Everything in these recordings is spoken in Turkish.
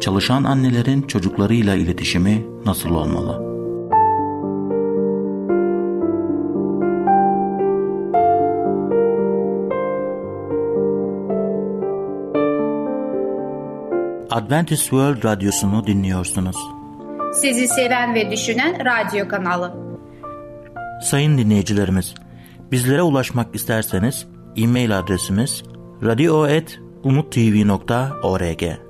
çalışan annelerin çocuklarıyla iletişimi nasıl olmalı? Adventist World Radyosu'nu dinliyorsunuz. Sizi seven ve düşünen radyo kanalı. Sayın dinleyicilerimiz, bizlere ulaşmak isterseniz e-mail adresimiz radio.umutv.org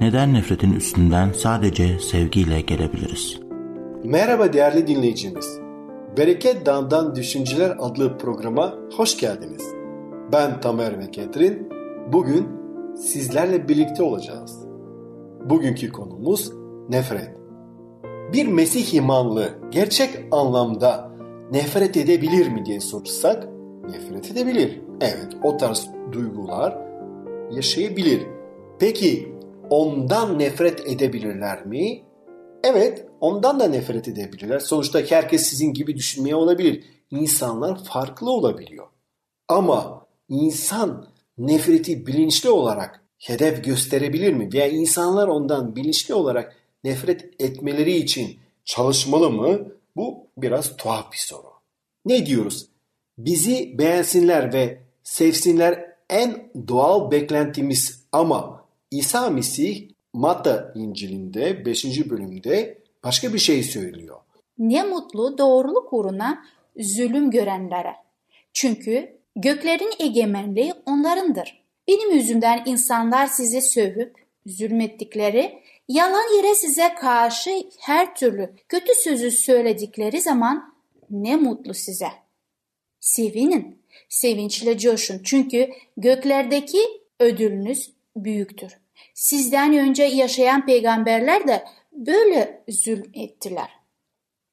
Neden nefretin üstünden sadece sevgiyle gelebiliriz? Merhaba değerli dinleyicimiz. Bereket Dağı'ndan Düşünceler adlı programa hoş geldiniz. Ben Tamer ve Ketrin. Bugün sizlerle birlikte olacağız. Bugünkü konumuz nefret. Bir Mesih imanlı gerçek anlamda nefret edebilir mi diye sorsak nefret edebilir. Evet o tarz duygular yaşayabilir. Peki ondan nefret edebilirler mi? Evet ondan da nefret edebilirler. Sonuçta herkes sizin gibi düşünmeye olabilir. İnsanlar farklı olabiliyor. Ama insan nefreti bilinçli olarak hedef gösterebilir mi? Veya insanlar ondan bilinçli olarak nefret etmeleri için çalışmalı mı? Bu biraz tuhaf bir soru. Ne diyoruz? Bizi beğensinler ve sevsinler en doğal beklentimiz ama İsa Mesih Matta İncil'inde 5. bölümde başka bir şey söylüyor. Ne mutlu doğruluk uğruna zulüm görenlere. Çünkü göklerin egemenliği onlarındır. Benim yüzümden insanlar size sövüp zulmettikleri, yalan yere size karşı her türlü kötü sözü söyledikleri zaman ne mutlu size. Sevinin, sevinçle coşun çünkü göklerdeki ödülünüz büyüktür. Sizden önce yaşayan peygamberler de böyle zulm ettiler.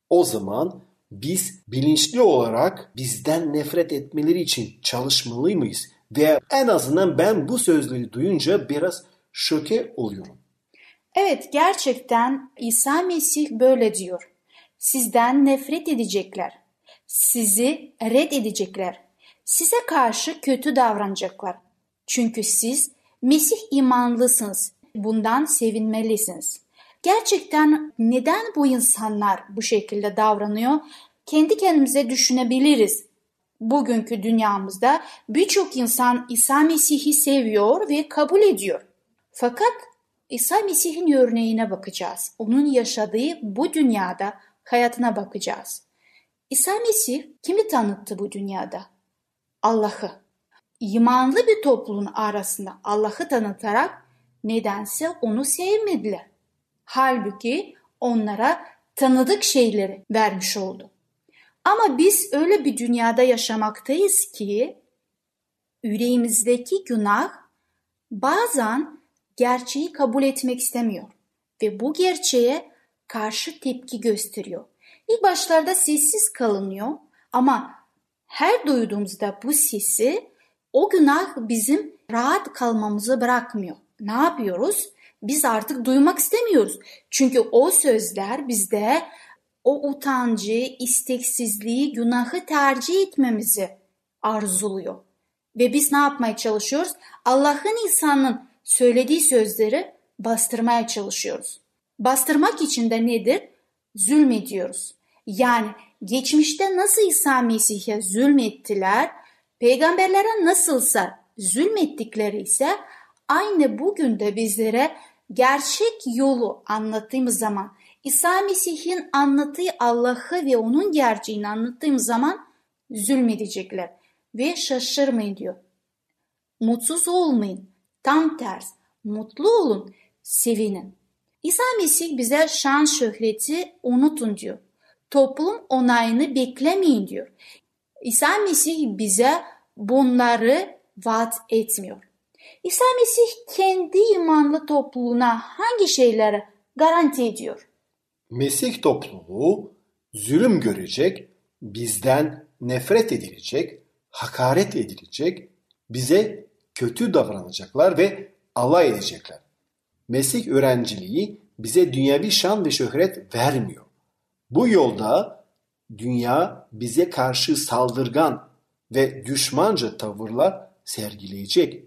O zaman biz bilinçli olarak bizden nefret etmeleri için çalışmalı mıyız? Ve en azından ben bu sözleri duyunca biraz şoke oluyorum. Evet gerçekten İsa Mesih böyle diyor. Sizden nefret edecekler. Sizi red edecekler. Size karşı kötü davranacaklar. Çünkü siz Mesih imanlısınız. Bundan sevinmelisiniz. Gerçekten neden bu insanlar bu şekilde davranıyor? Kendi kendimize düşünebiliriz. Bugünkü dünyamızda birçok insan İsa Mesih'i seviyor ve kabul ediyor. Fakat İsa Mesih'in örneğine bakacağız. Onun yaşadığı bu dünyada hayatına bakacağız. İsa Mesih kimi tanıttı bu dünyada? Allah'ı. İmanlı bir toplumun arasında Allah'ı tanıtarak nedense onu sevmediler. Halbuki onlara tanıdık şeyleri vermiş oldu. Ama biz öyle bir dünyada yaşamaktayız ki yüreğimizdeki günah bazen gerçeği kabul etmek istemiyor ve bu gerçeğe karşı tepki gösteriyor. İlk başlarda sessiz kalınıyor ama her duyduğumuzda bu sesi o günah bizim rahat kalmamızı bırakmıyor. Ne yapıyoruz? Biz artık duymak istemiyoruz. Çünkü o sözler bizde o utancı, isteksizliği, günahı tercih etmemizi arzuluyor. Ve biz ne yapmaya çalışıyoruz? Allah'ın insanın söylediği sözleri bastırmaya çalışıyoruz. Bastırmak için de nedir? Zulmediyoruz. Yani geçmişte nasıl İsa Mesih'e zulmettiler, peygamberlere nasılsa zulmettikleri ise aynı bugün de bizlere gerçek yolu anlattığımız zaman İsa Mesih'in anlattığı Allah'ı ve onun gerçeğini anlattığım zaman zulmedecekler ve şaşırmayın diyor. Mutsuz olmayın. Tam ters. Mutlu olun. Sevinin. İsa Mesih bize şan şöhreti unutun diyor. Toplum onayını beklemeyin diyor. İsa Mesih bize bunları vaat etmiyor. İsa Mesih kendi imanlı topluluğuna hangi şeyleri garanti ediyor? Mesih topluluğu zulüm görecek, bizden nefret edilecek, hakaret edilecek, bize kötü davranacaklar ve alay edecekler. Mesih öğrenciliği bize dünyevi şan ve şöhret vermiyor. Bu yolda dünya bize karşı saldırgan ve düşmanca tavırlar sergileyecek.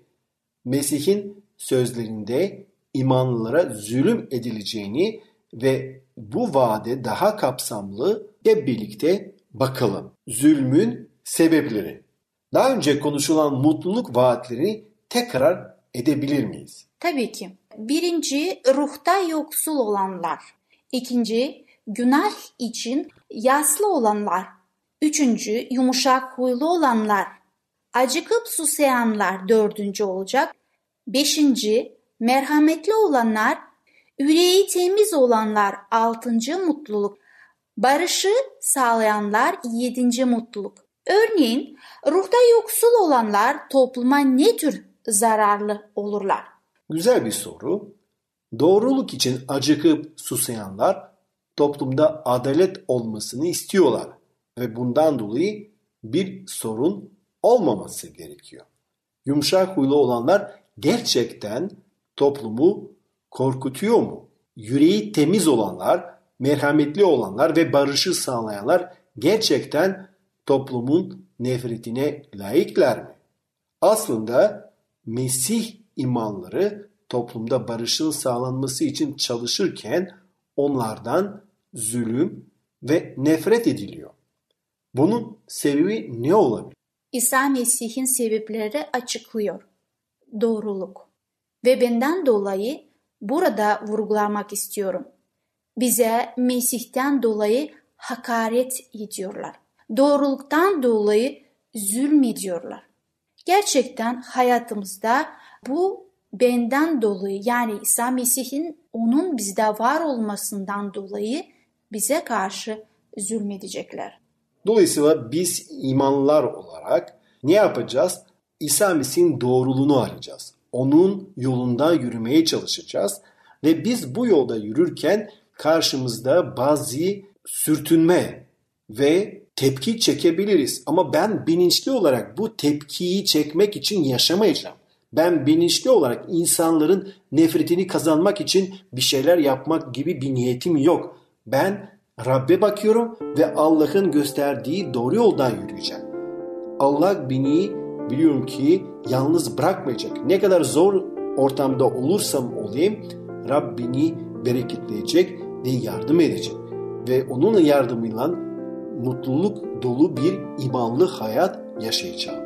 Mesih'in sözlerinde imanlılara zulüm edileceğini ve bu vaade daha kapsamlı hep birlikte bakalım. Zulmün sebepleri. Daha önce konuşulan mutluluk vaatlerini tekrar edebilir miyiz? Tabii ki. Birinci, ruhta yoksul olanlar. İkinci, günah için yaslı olanlar. Üçüncü, yumuşak huylu olanlar. Acıkıp susayanlar dördüncü olacak. Beşinci, merhametli olanlar. Yüreği temiz olanlar altıncı mutluluk. Barışı sağlayanlar yedinci mutluluk. Örneğin ruhta yoksul olanlar topluma ne tür zararlı olurlar? Güzel bir soru. Doğruluk için acıkıp susayanlar toplumda adalet olmasını istiyorlar ve bundan dolayı bir sorun olmaması gerekiyor. Yumuşak huylu olanlar gerçekten toplumu korkutuyor mu? Yüreği temiz olanlar, merhametli olanlar ve barışı sağlayanlar gerçekten toplumun nefretine layıklar mı? Aslında Mesih imanları toplumda barışın sağlanması için çalışırken onlardan zulüm ve nefret ediliyor. Bunun sebebi ne olabilir? İsa Mesih'in sebepleri açıklıyor. Doğruluk. Ve benden dolayı burada vurgulamak istiyorum. Bize Mesih'ten dolayı hakaret ediyorlar. Doğruluktan dolayı zulmediyorlar. Gerçekten hayatımızda bu benden dolayı yani İsa Mesih'in onun bizde var olmasından dolayı bize karşı zulmedecekler. Dolayısıyla biz imanlar olarak ne yapacağız? İsa Mesih'in doğruluğunu arayacağız. Onun yolundan yürümeye çalışacağız. Ve biz bu yolda yürürken karşımızda bazı sürtünme ve tepki çekebiliriz. Ama ben bilinçli olarak bu tepkiyi çekmek için yaşamayacağım. Ben bilinçli olarak insanların nefretini kazanmak için bir şeyler yapmak gibi bir niyetim yok. Ben Rabbe bakıyorum ve Allah'ın gösterdiği doğru yoldan yürüyeceğim. Allah beni biliyorum ki yalnız bırakmayacak. Ne kadar zor ortamda olursam olayım Rab beni bereketleyecek ve yardım edecek. Ve onun yardımıyla mutluluk dolu bir imanlı hayat yaşayacağım.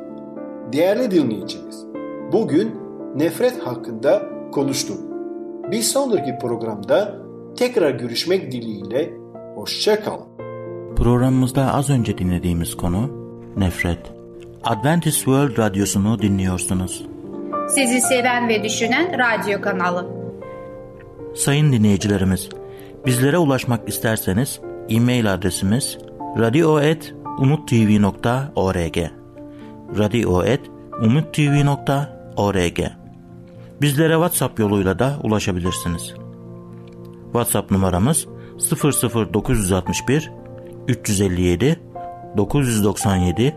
Değerli dinleyicimiz, bugün nefret hakkında konuştuk. Bir sonraki programda tekrar görüşmek dileğiyle hoşçakalın. Programımızda az önce dinlediğimiz konu nefret. Adventist World Radyosu'nu dinliyorsunuz. Sizi seven ve düşünen radyo kanalı. Sayın dinleyicilerimiz, bizlere ulaşmak isterseniz e-mail adresimiz radio.umutv.org radio.umutv.org Bizlere WhatsApp yoluyla da ulaşabilirsiniz. WhatsApp numaramız 00961 357 997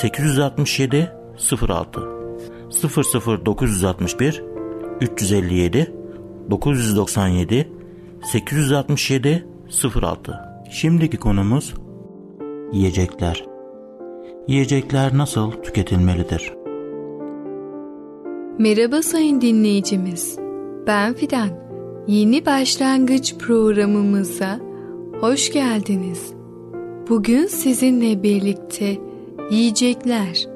867 06 00961 357 997 867 06 Şimdiki konumuz yiyecekler. Yiyecekler nasıl tüketilmelidir? Merhaba sayın dinleyicimiz. Ben Fidan. Yeni başlangıç programımıza hoş geldiniz. Bugün sizinle birlikte yiyecekler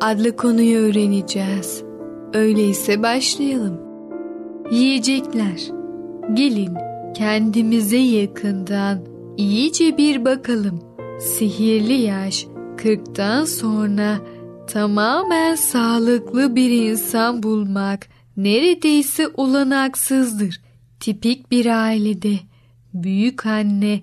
adlı konuyu öğreneceğiz. Öyleyse başlayalım. Yiyecekler. Gelin kendimize yakından iyice bir bakalım. Sihirli yaş 40'tan sonra tamamen sağlıklı bir insan bulmak neredeyse olanaksızdır. Tipik bir ailede büyük anne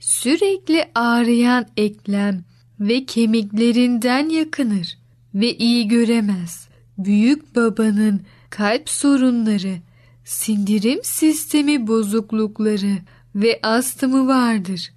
sürekli ağrıyan eklem ve kemiklerinden yakınır ve iyi göremez. Büyük babanın kalp sorunları, sindirim sistemi bozuklukları ve astımı vardır.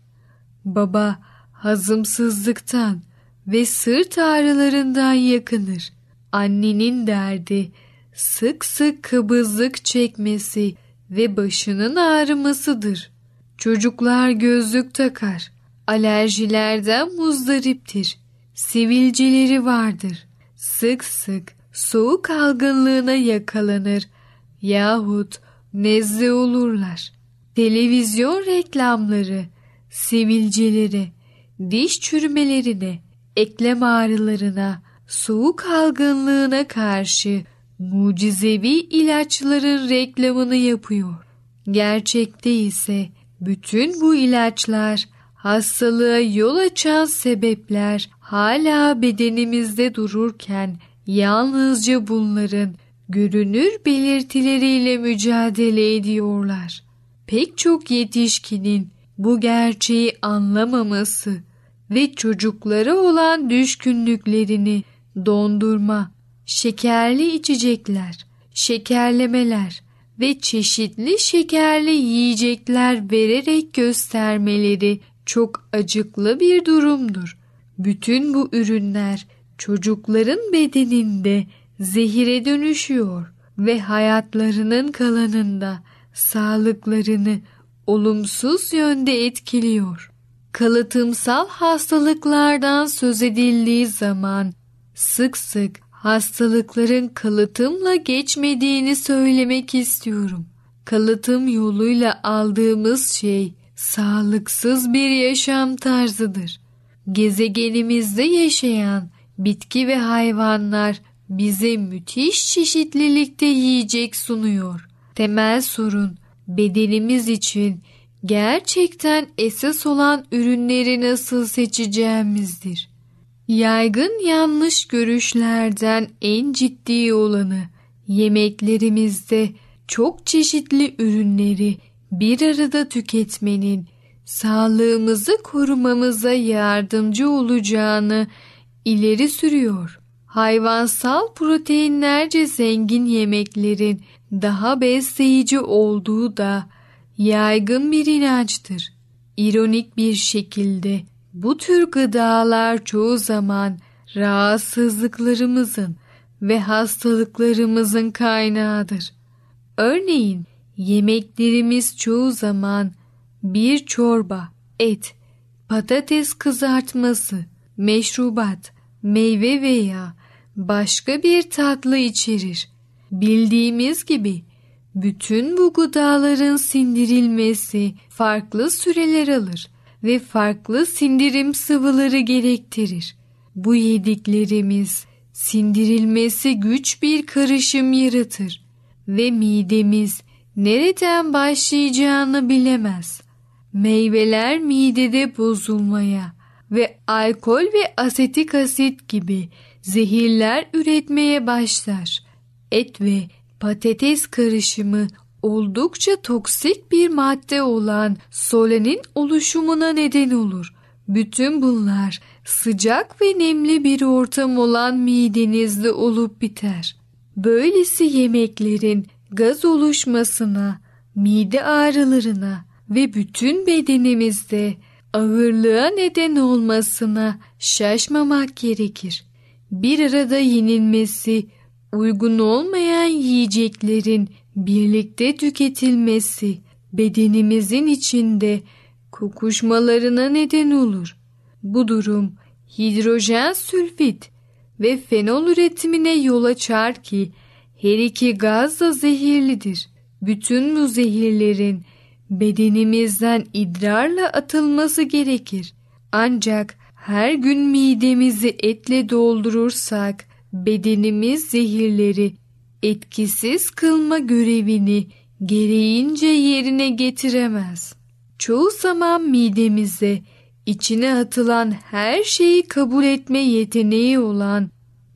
Baba hazımsızlıktan ve sırt ağrılarından yakınır. Annenin derdi sık sık kabızlık çekmesi ve başının ağrımasıdır. Çocuklar gözlük takar. Alerjilerden muzdariptir. Sivilceleri vardır. Sık sık soğuk algınlığına yakalanır yahut nezle olurlar. Televizyon reklamları, sivilceleri, diş çürümelerine, eklem ağrılarına, soğuk algınlığına karşı mucizevi ilaçların reklamını yapıyor. Gerçekte ise bütün bu ilaçlar hastalığa yol açan sebepler hala bedenimizde dururken yalnızca bunların görünür belirtileriyle mücadele ediyorlar. Pek çok yetişkinin bu gerçeği anlamaması ve çocuklara olan düşkünlüklerini dondurma, şekerli içecekler, şekerlemeler ve çeşitli şekerli yiyecekler vererek göstermeleri çok acıklı bir durumdur. Bütün bu ürünler çocukların bedeninde zehire dönüşüyor ve hayatlarının kalanında sağlıklarını olumsuz yönde etkiliyor. Kalıtımsal hastalıklardan söz edildiği zaman sık sık hastalıkların kalıtımla geçmediğini söylemek istiyorum. Kalıtım yoluyla aldığımız şey sağlıksız bir yaşam tarzıdır. Gezegenimizde yaşayan bitki ve hayvanlar bize müthiş çeşitlilikte yiyecek sunuyor. Temel sorun bedenimiz için gerçekten esas olan ürünleri nasıl seçeceğimizdir. Yaygın yanlış görüşlerden en ciddi olanı yemeklerimizde çok çeşitli ürünleri bir arada tüketmenin sağlığımızı korumamıza yardımcı olacağını ileri sürüyor. Hayvansal proteinlerce zengin yemeklerin daha besleyici olduğu da yaygın bir inançtır. İronik bir şekilde bu tür gıdalar çoğu zaman rahatsızlıklarımızın ve hastalıklarımızın kaynağıdır. Örneğin yemeklerimiz çoğu zaman bir çorba, et, patates kızartması, meşrubat, meyve veya başka bir tatlı içerir. Bildiğimiz gibi bütün bu gıdaların sindirilmesi farklı süreler alır ve farklı sindirim sıvıları gerektirir. Bu yediklerimiz sindirilmesi güç bir karışım yaratır ve midemiz nereden başlayacağını bilemez. Meyveler midede bozulmaya ve alkol ve asetik asit gibi zehirler üretmeye başlar. Et ve patates karışımı oldukça toksik bir madde olan solenin oluşumuna neden olur. Bütün bunlar sıcak ve nemli bir ortam olan midenizde olup biter. Böylesi yemeklerin gaz oluşmasına, mide ağrılarına ve bütün bedenimizde ağırlığa neden olmasına şaşmamak gerekir. Bir arada yenilmesi, uygun olmayan yiyeceklerin birlikte tüketilmesi bedenimizin içinde kokuşmalarına neden olur. Bu durum hidrojen sülfit ve fenol üretimine yol açar ki her iki gaz da zehirlidir. Bütün bu zehirlerin bedenimizden idrarla atılması gerekir. Ancak her gün midemizi etle doldurursak bedenimiz zehirleri etkisiz kılma görevini gereğince yerine getiremez. Çoğu zaman midemize içine atılan her şeyi kabul etme yeteneği olan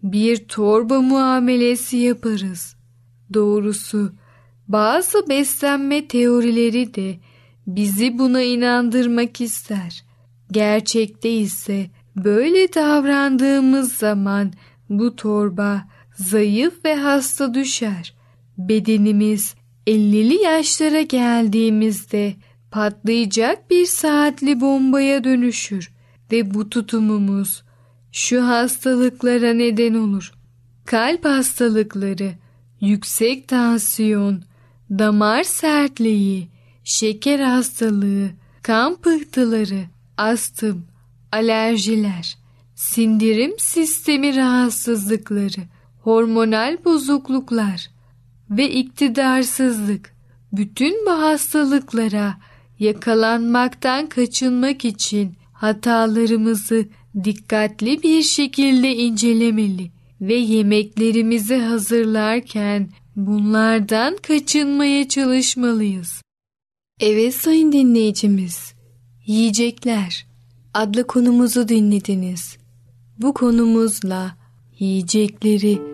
bir torba muamelesi yaparız. Doğrusu bazı beslenme teorileri de bizi buna inandırmak ister. Gerçekte ise böyle davrandığımız zaman bu torba zayıf ve hasta düşer. Bedenimiz 50'li yaşlara geldiğimizde patlayacak bir saatli bombaya dönüşür ve bu tutumumuz şu hastalıklara neden olur. Kalp hastalıkları, yüksek tansiyon, damar sertliği, şeker hastalığı, kan pıhtıları, astım, alerjiler, sindirim sistemi rahatsızlıkları, hormonal bozukluklar ve iktidarsızlık bütün bu hastalıklara yakalanmaktan kaçınmak için hatalarımızı dikkatli bir şekilde incelemeli ve yemeklerimizi hazırlarken bunlardan kaçınmaya çalışmalıyız. Evet sayın dinleyicimiz, yiyecekler adlı konumuzu dinlediniz. Bu konumuzla yiyecekleri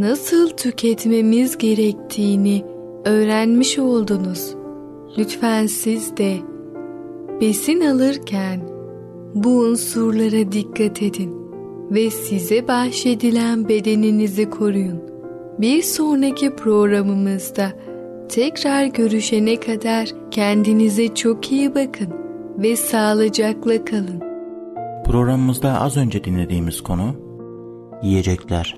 nasıl tüketmemiz gerektiğini öğrenmiş oldunuz. Lütfen siz de besin alırken bu unsurlara dikkat edin ve size bahşedilen bedeninizi koruyun. Bir sonraki programımızda tekrar görüşene kadar kendinize çok iyi bakın ve sağlıcakla kalın. Programımızda az önce dinlediğimiz konu yiyecekler.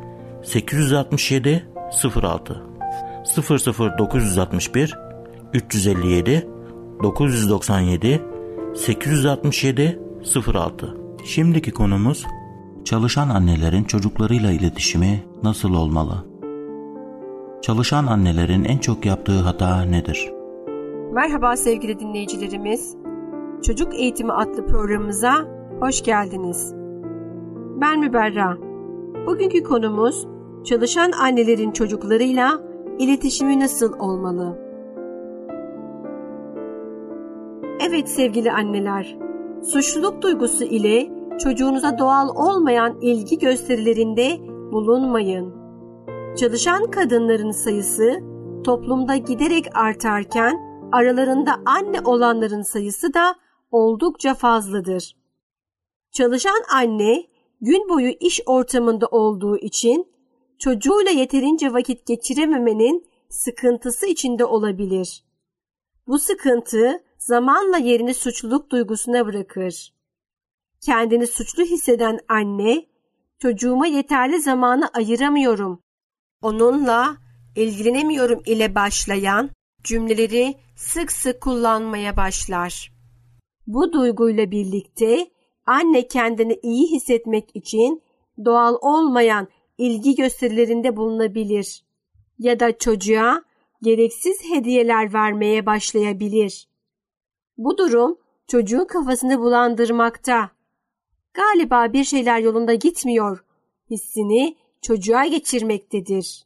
867 06 00961 357 997 867 06 Şimdiki konumuz çalışan annelerin çocuklarıyla iletişimi nasıl olmalı? Çalışan annelerin en çok yaptığı hata nedir? Merhaba sevgili dinleyicilerimiz. Çocuk Eğitimi adlı programımıza hoş geldiniz. Ben Müberra. Bugünkü konumuz çalışan annelerin çocuklarıyla iletişimi nasıl olmalı? Evet sevgili anneler, suçluluk duygusu ile çocuğunuza doğal olmayan ilgi gösterilerinde bulunmayın. Çalışan kadınların sayısı toplumda giderek artarken aralarında anne olanların sayısı da oldukça fazladır. Çalışan anne gün boyu iş ortamında olduğu için çocuğuyla yeterince vakit geçirememenin sıkıntısı içinde olabilir. Bu sıkıntı zamanla yerini suçluluk duygusuna bırakır. Kendini suçlu hisseden anne, çocuğuma yeterli zamanı ayıramıyorum, onunla ilgilenemiyorum ile başlayan cümleleri sık sık kullanmaya başlar. Bu duyguyla birlikte anne kendini iyi hissetmek için doğal olmayan ilgi gösterilerinde bulunabilir ya da çocuğa gereksiz hediyeler vermeye başlayabilir. Bu durum çocuğun kafasını bulandırmakta. Galiba bir şeyler yolunda gitmiyor hissini çocuğa geçirmektedir.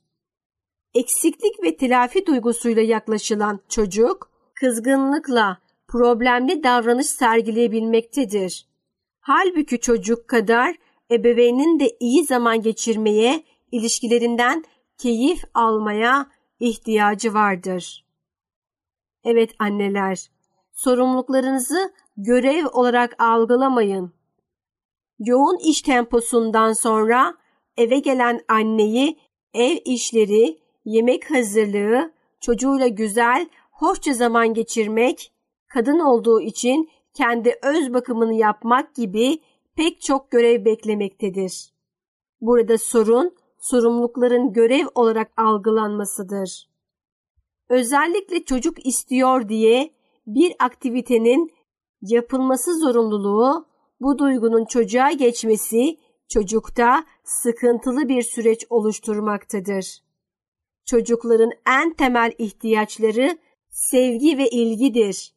Eksiklik ve telafi duygusuyla yaklaşılan çocuk kızgınlıkla problemli davranış sergileyebilmektedir. Halbuki çocuk kadar ebeveynin de iyi zaman geçirmeye, ilişkilerinden keyif almaya ihtiyacı vardır. Evet anneler, sorumluluklarınızı görev olarak algılamayın. Yoğun iş temposundan sonra eve gelen anneyi ev işleri, yemek hazırlığı, çocuğuyla güzel, hoşça zaman geçirmek, kadın olduğu için kendi öz bakımını yapmak gibi pek çok görev beklemektedir. Burada sorun sorumlulukların görev olarak algılanmasıdır. özellikle çocuk istiyor diye bir aktivitenin yapılması zorunluluğu bu duygunun çocuğa geçmesi çocukta sıkıntılı bir süreç oluşturmaktadır. Çocukların en temel ihtiyaçları sevgi ve ilgidir.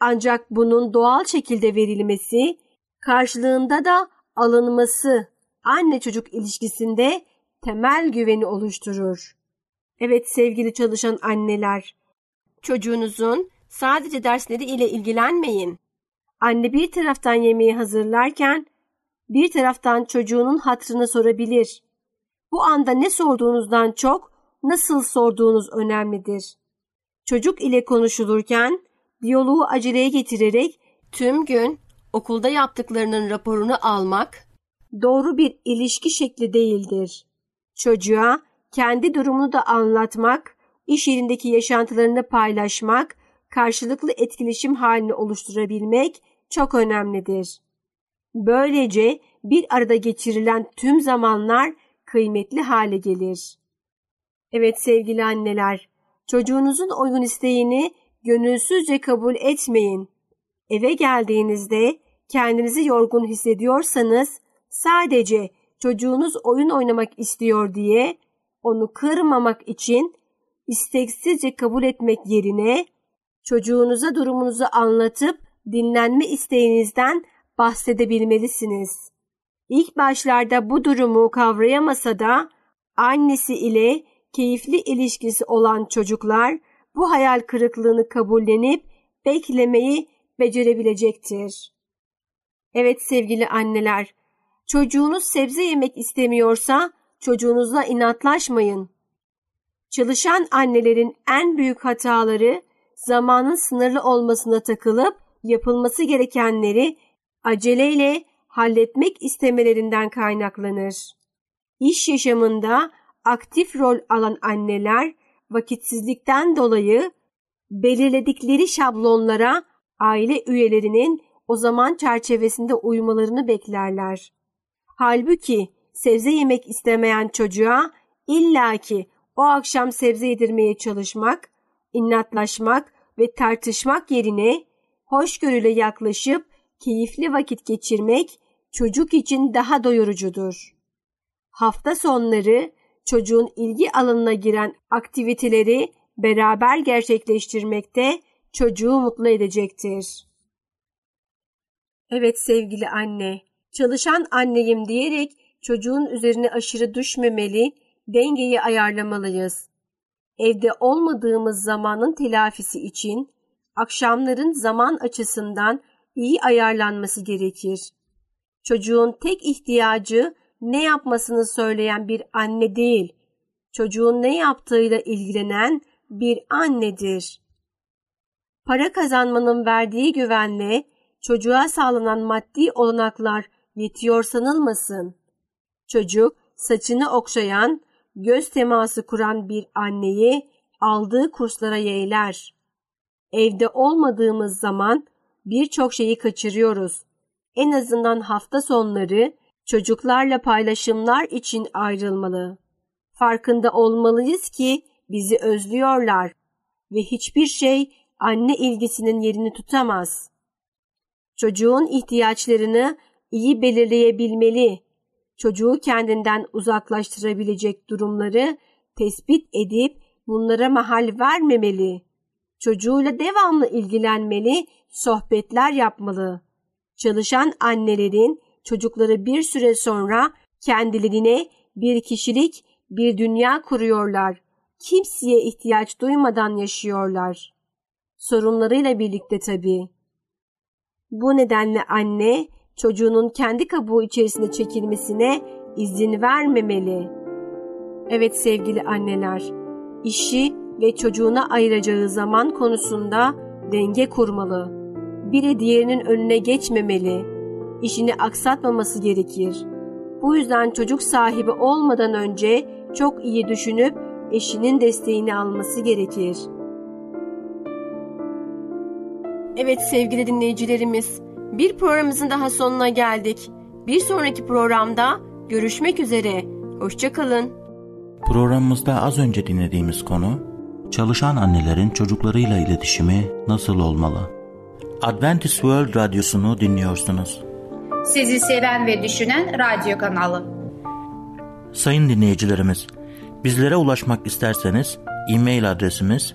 Ancak bunun doğal şekilde verilmesi, karşılığında da alınması anne çocuk ilişkisinde temel güveni oluşturur. Evet sevgili çalışan anneler, çocuğunuzun sadece dersleri ile ilgilenmeyin. Anne bir taraftan yemeği hazırlarken bir taraftan çocuğunun hatrını sorabilir. Bu anda ne sorduğunuzdan çok nasıl sorduğunuz önemlidir. Çocuk ile konuşulurken diyaloğu aceleye getirerek tüm gün okulda yaptıklarının raporunu almak doğru bir ilişki şekli değildir. Çocuğa kendi durumunu da anlatmak, iş yerindeki yaşantılarını paylaşmak, karşılıklı etkileşim halini oluşturabilmek çok önemlidir. Böylece bir arada geçirilen tüm zamanlar kıymetli hale gelir. Evet sevgili anneler, çocuğunuzun oyun isteğini gönülsüzce kabul etmeyin. Eve geldiğinizde kendinizi yorgun hissediyorsanız sadece çocuğunuz oyun oynamak istiyor diye onu kırmamak için isteksizce kabul etmek yerine çocuğunuza durumunuzu anlatıp dinlenme isteğinizden bahsedebilmelisiniz. İlk başlarda bu durumu kavrayamasa da annesi ile keyifli ilişkisi olan çocuklar bu hayal kırıklığını kabullenip beklemeyi becerebilecektir. Evet sevgili anneler, çocuğunuz sebze yemek istemiyorsa çocuğunuzla inatlaşmayın. Çalışan annelerin en büyük hataları zamanın sınırlı olmasına takılıp yapılması gerekenleri aceleyle halletmek istemelerinden kaynaklanır. İş yaşamında aktif rol alan anneler vakitsizlikten dolayı belirledikleri şablonlara aile üyelerinin o zaman çerçevesinde uymalarını beklerler. Halbuki sebze yemek istemeyen çocuğa illaki o akşam sebze yedirmeye çalışmak, inatlaşmak ve tartışmak yerine hoşgörüyle yaklaşıp keyifli vakit geçirmek çocuk için daha doyurucudur. Hafta sonları çocuğun ilgi alanına giren aktiviteleri beraber gerçekleştirmekte çocuğu mutlu edecektir. Evet sevgili anne, çalışan anneyim diyerek çocuğun üzerine aşırı düşmemeli, dengeyi ayarlamalıyız. Evde olmadığımız zamanın telafisi için akşamların zaman açısından iyi ayarlanması gerekir. Çocuğun tek ihtiyacı ne yapmasını söyleyen bir anne değil, çocuğun ne yaptığıyla ilgilenen bir annedir. Para kazanmanın verdiği güvenle çocuğa sağlanan maddi olanaklar yetiyor sanılmasın. Çocuk saçını okşayan, göz teması kuran bir anneyi aldığı kurslara yeğler. Evde olmadığımız zaman birçok şeyi kaçırıyoruz. En azından hafta sonları çocuklarla paylaşımlar için ayrılmalı. Farkında olmalıyız ki bizi özlüyorlar ve hiçbir şey anne ilgisinin yerini tutamaz. Çocuğun ihtiyaçlarını iyi belirleyebilmeli. Çocuğu kendinden uzaklaştırabilecek durumları tespit edip bunlara mahal vermemeli. Çocuğuyla devamlı ilgilenmeli, sohbetler yapmalı. Çalışan annelerin çocukları bir süre sonra kendilerine bir kişilik, bir dünya kuruyorlar. Kimseye ihtiyaç duymadan yaşıyorlar. Sorunlarıyla birlikte tabii. Bu nedenle anne çocuğunun kendi kabuğu içerisine çekilmesine izin vermemeli. Evet sevgili anneler, işi ve çocuğuna ayıracağı zaman konusunda denge kurmalı. Biri diğerinin önüne geçmemeli. İşini aksatmaması gerekir. Bu yüzden çocuk sahibi olmadan önce çok iyi düşünüp eşinin desteğini alması gerekir. Evet sevgili dinleyicilerimiz, bir programımızın daha sonuna geldik. Bir sonraki programda görüşmek üzere. Hoşçakalın. Programımızda az önce dinlediğimiz konu Çalışan annelerin çocuklarıyla iletişimi nasıl olmalı? Adventist World Radyosunu dinliyorsunuz. Sizi seven ve düşünen radyo kanalı. Sayın dinleyicilerimiz, bizlere ulaşmak isterseniz e-mail adresimiz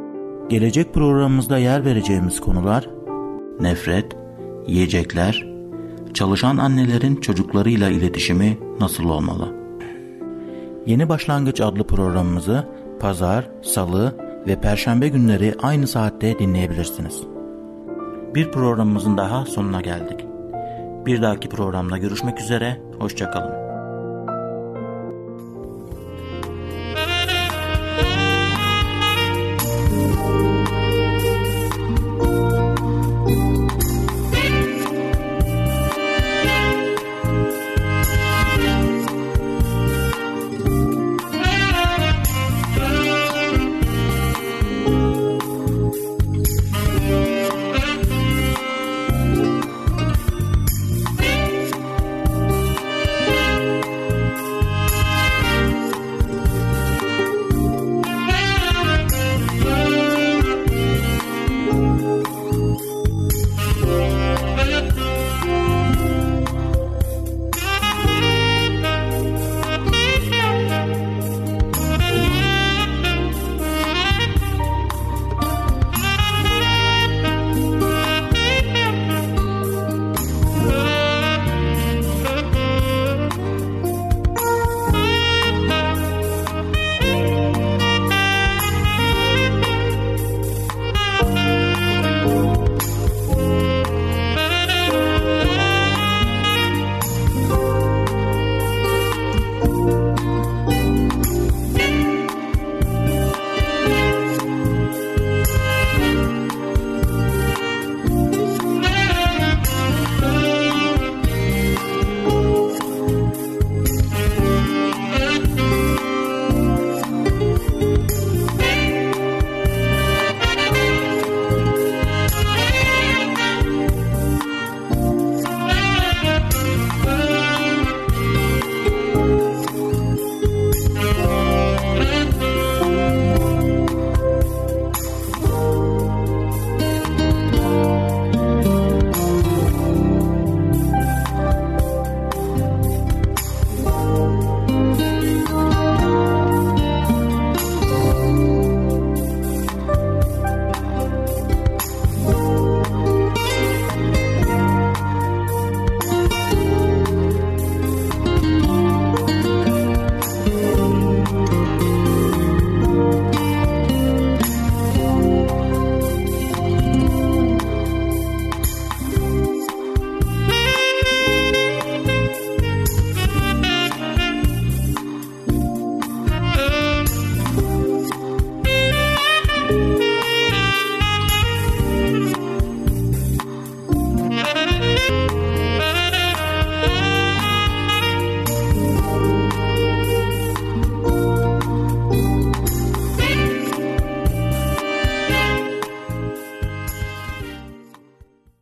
Gelecek programımızda yer vereceğimiz konular nefret, yiyecekler, çalışan annelerin çocuklarıyla iletişimi nasıl olmalı? Yeni Başlangıç adlı programımızı pazar, salı ve perşembe günleri aynı saatte dinleyebilirsiniz. Bir programımızın daha sonuna geldik. Bir dahaki programda görüşmek üzere, hoşçakalın.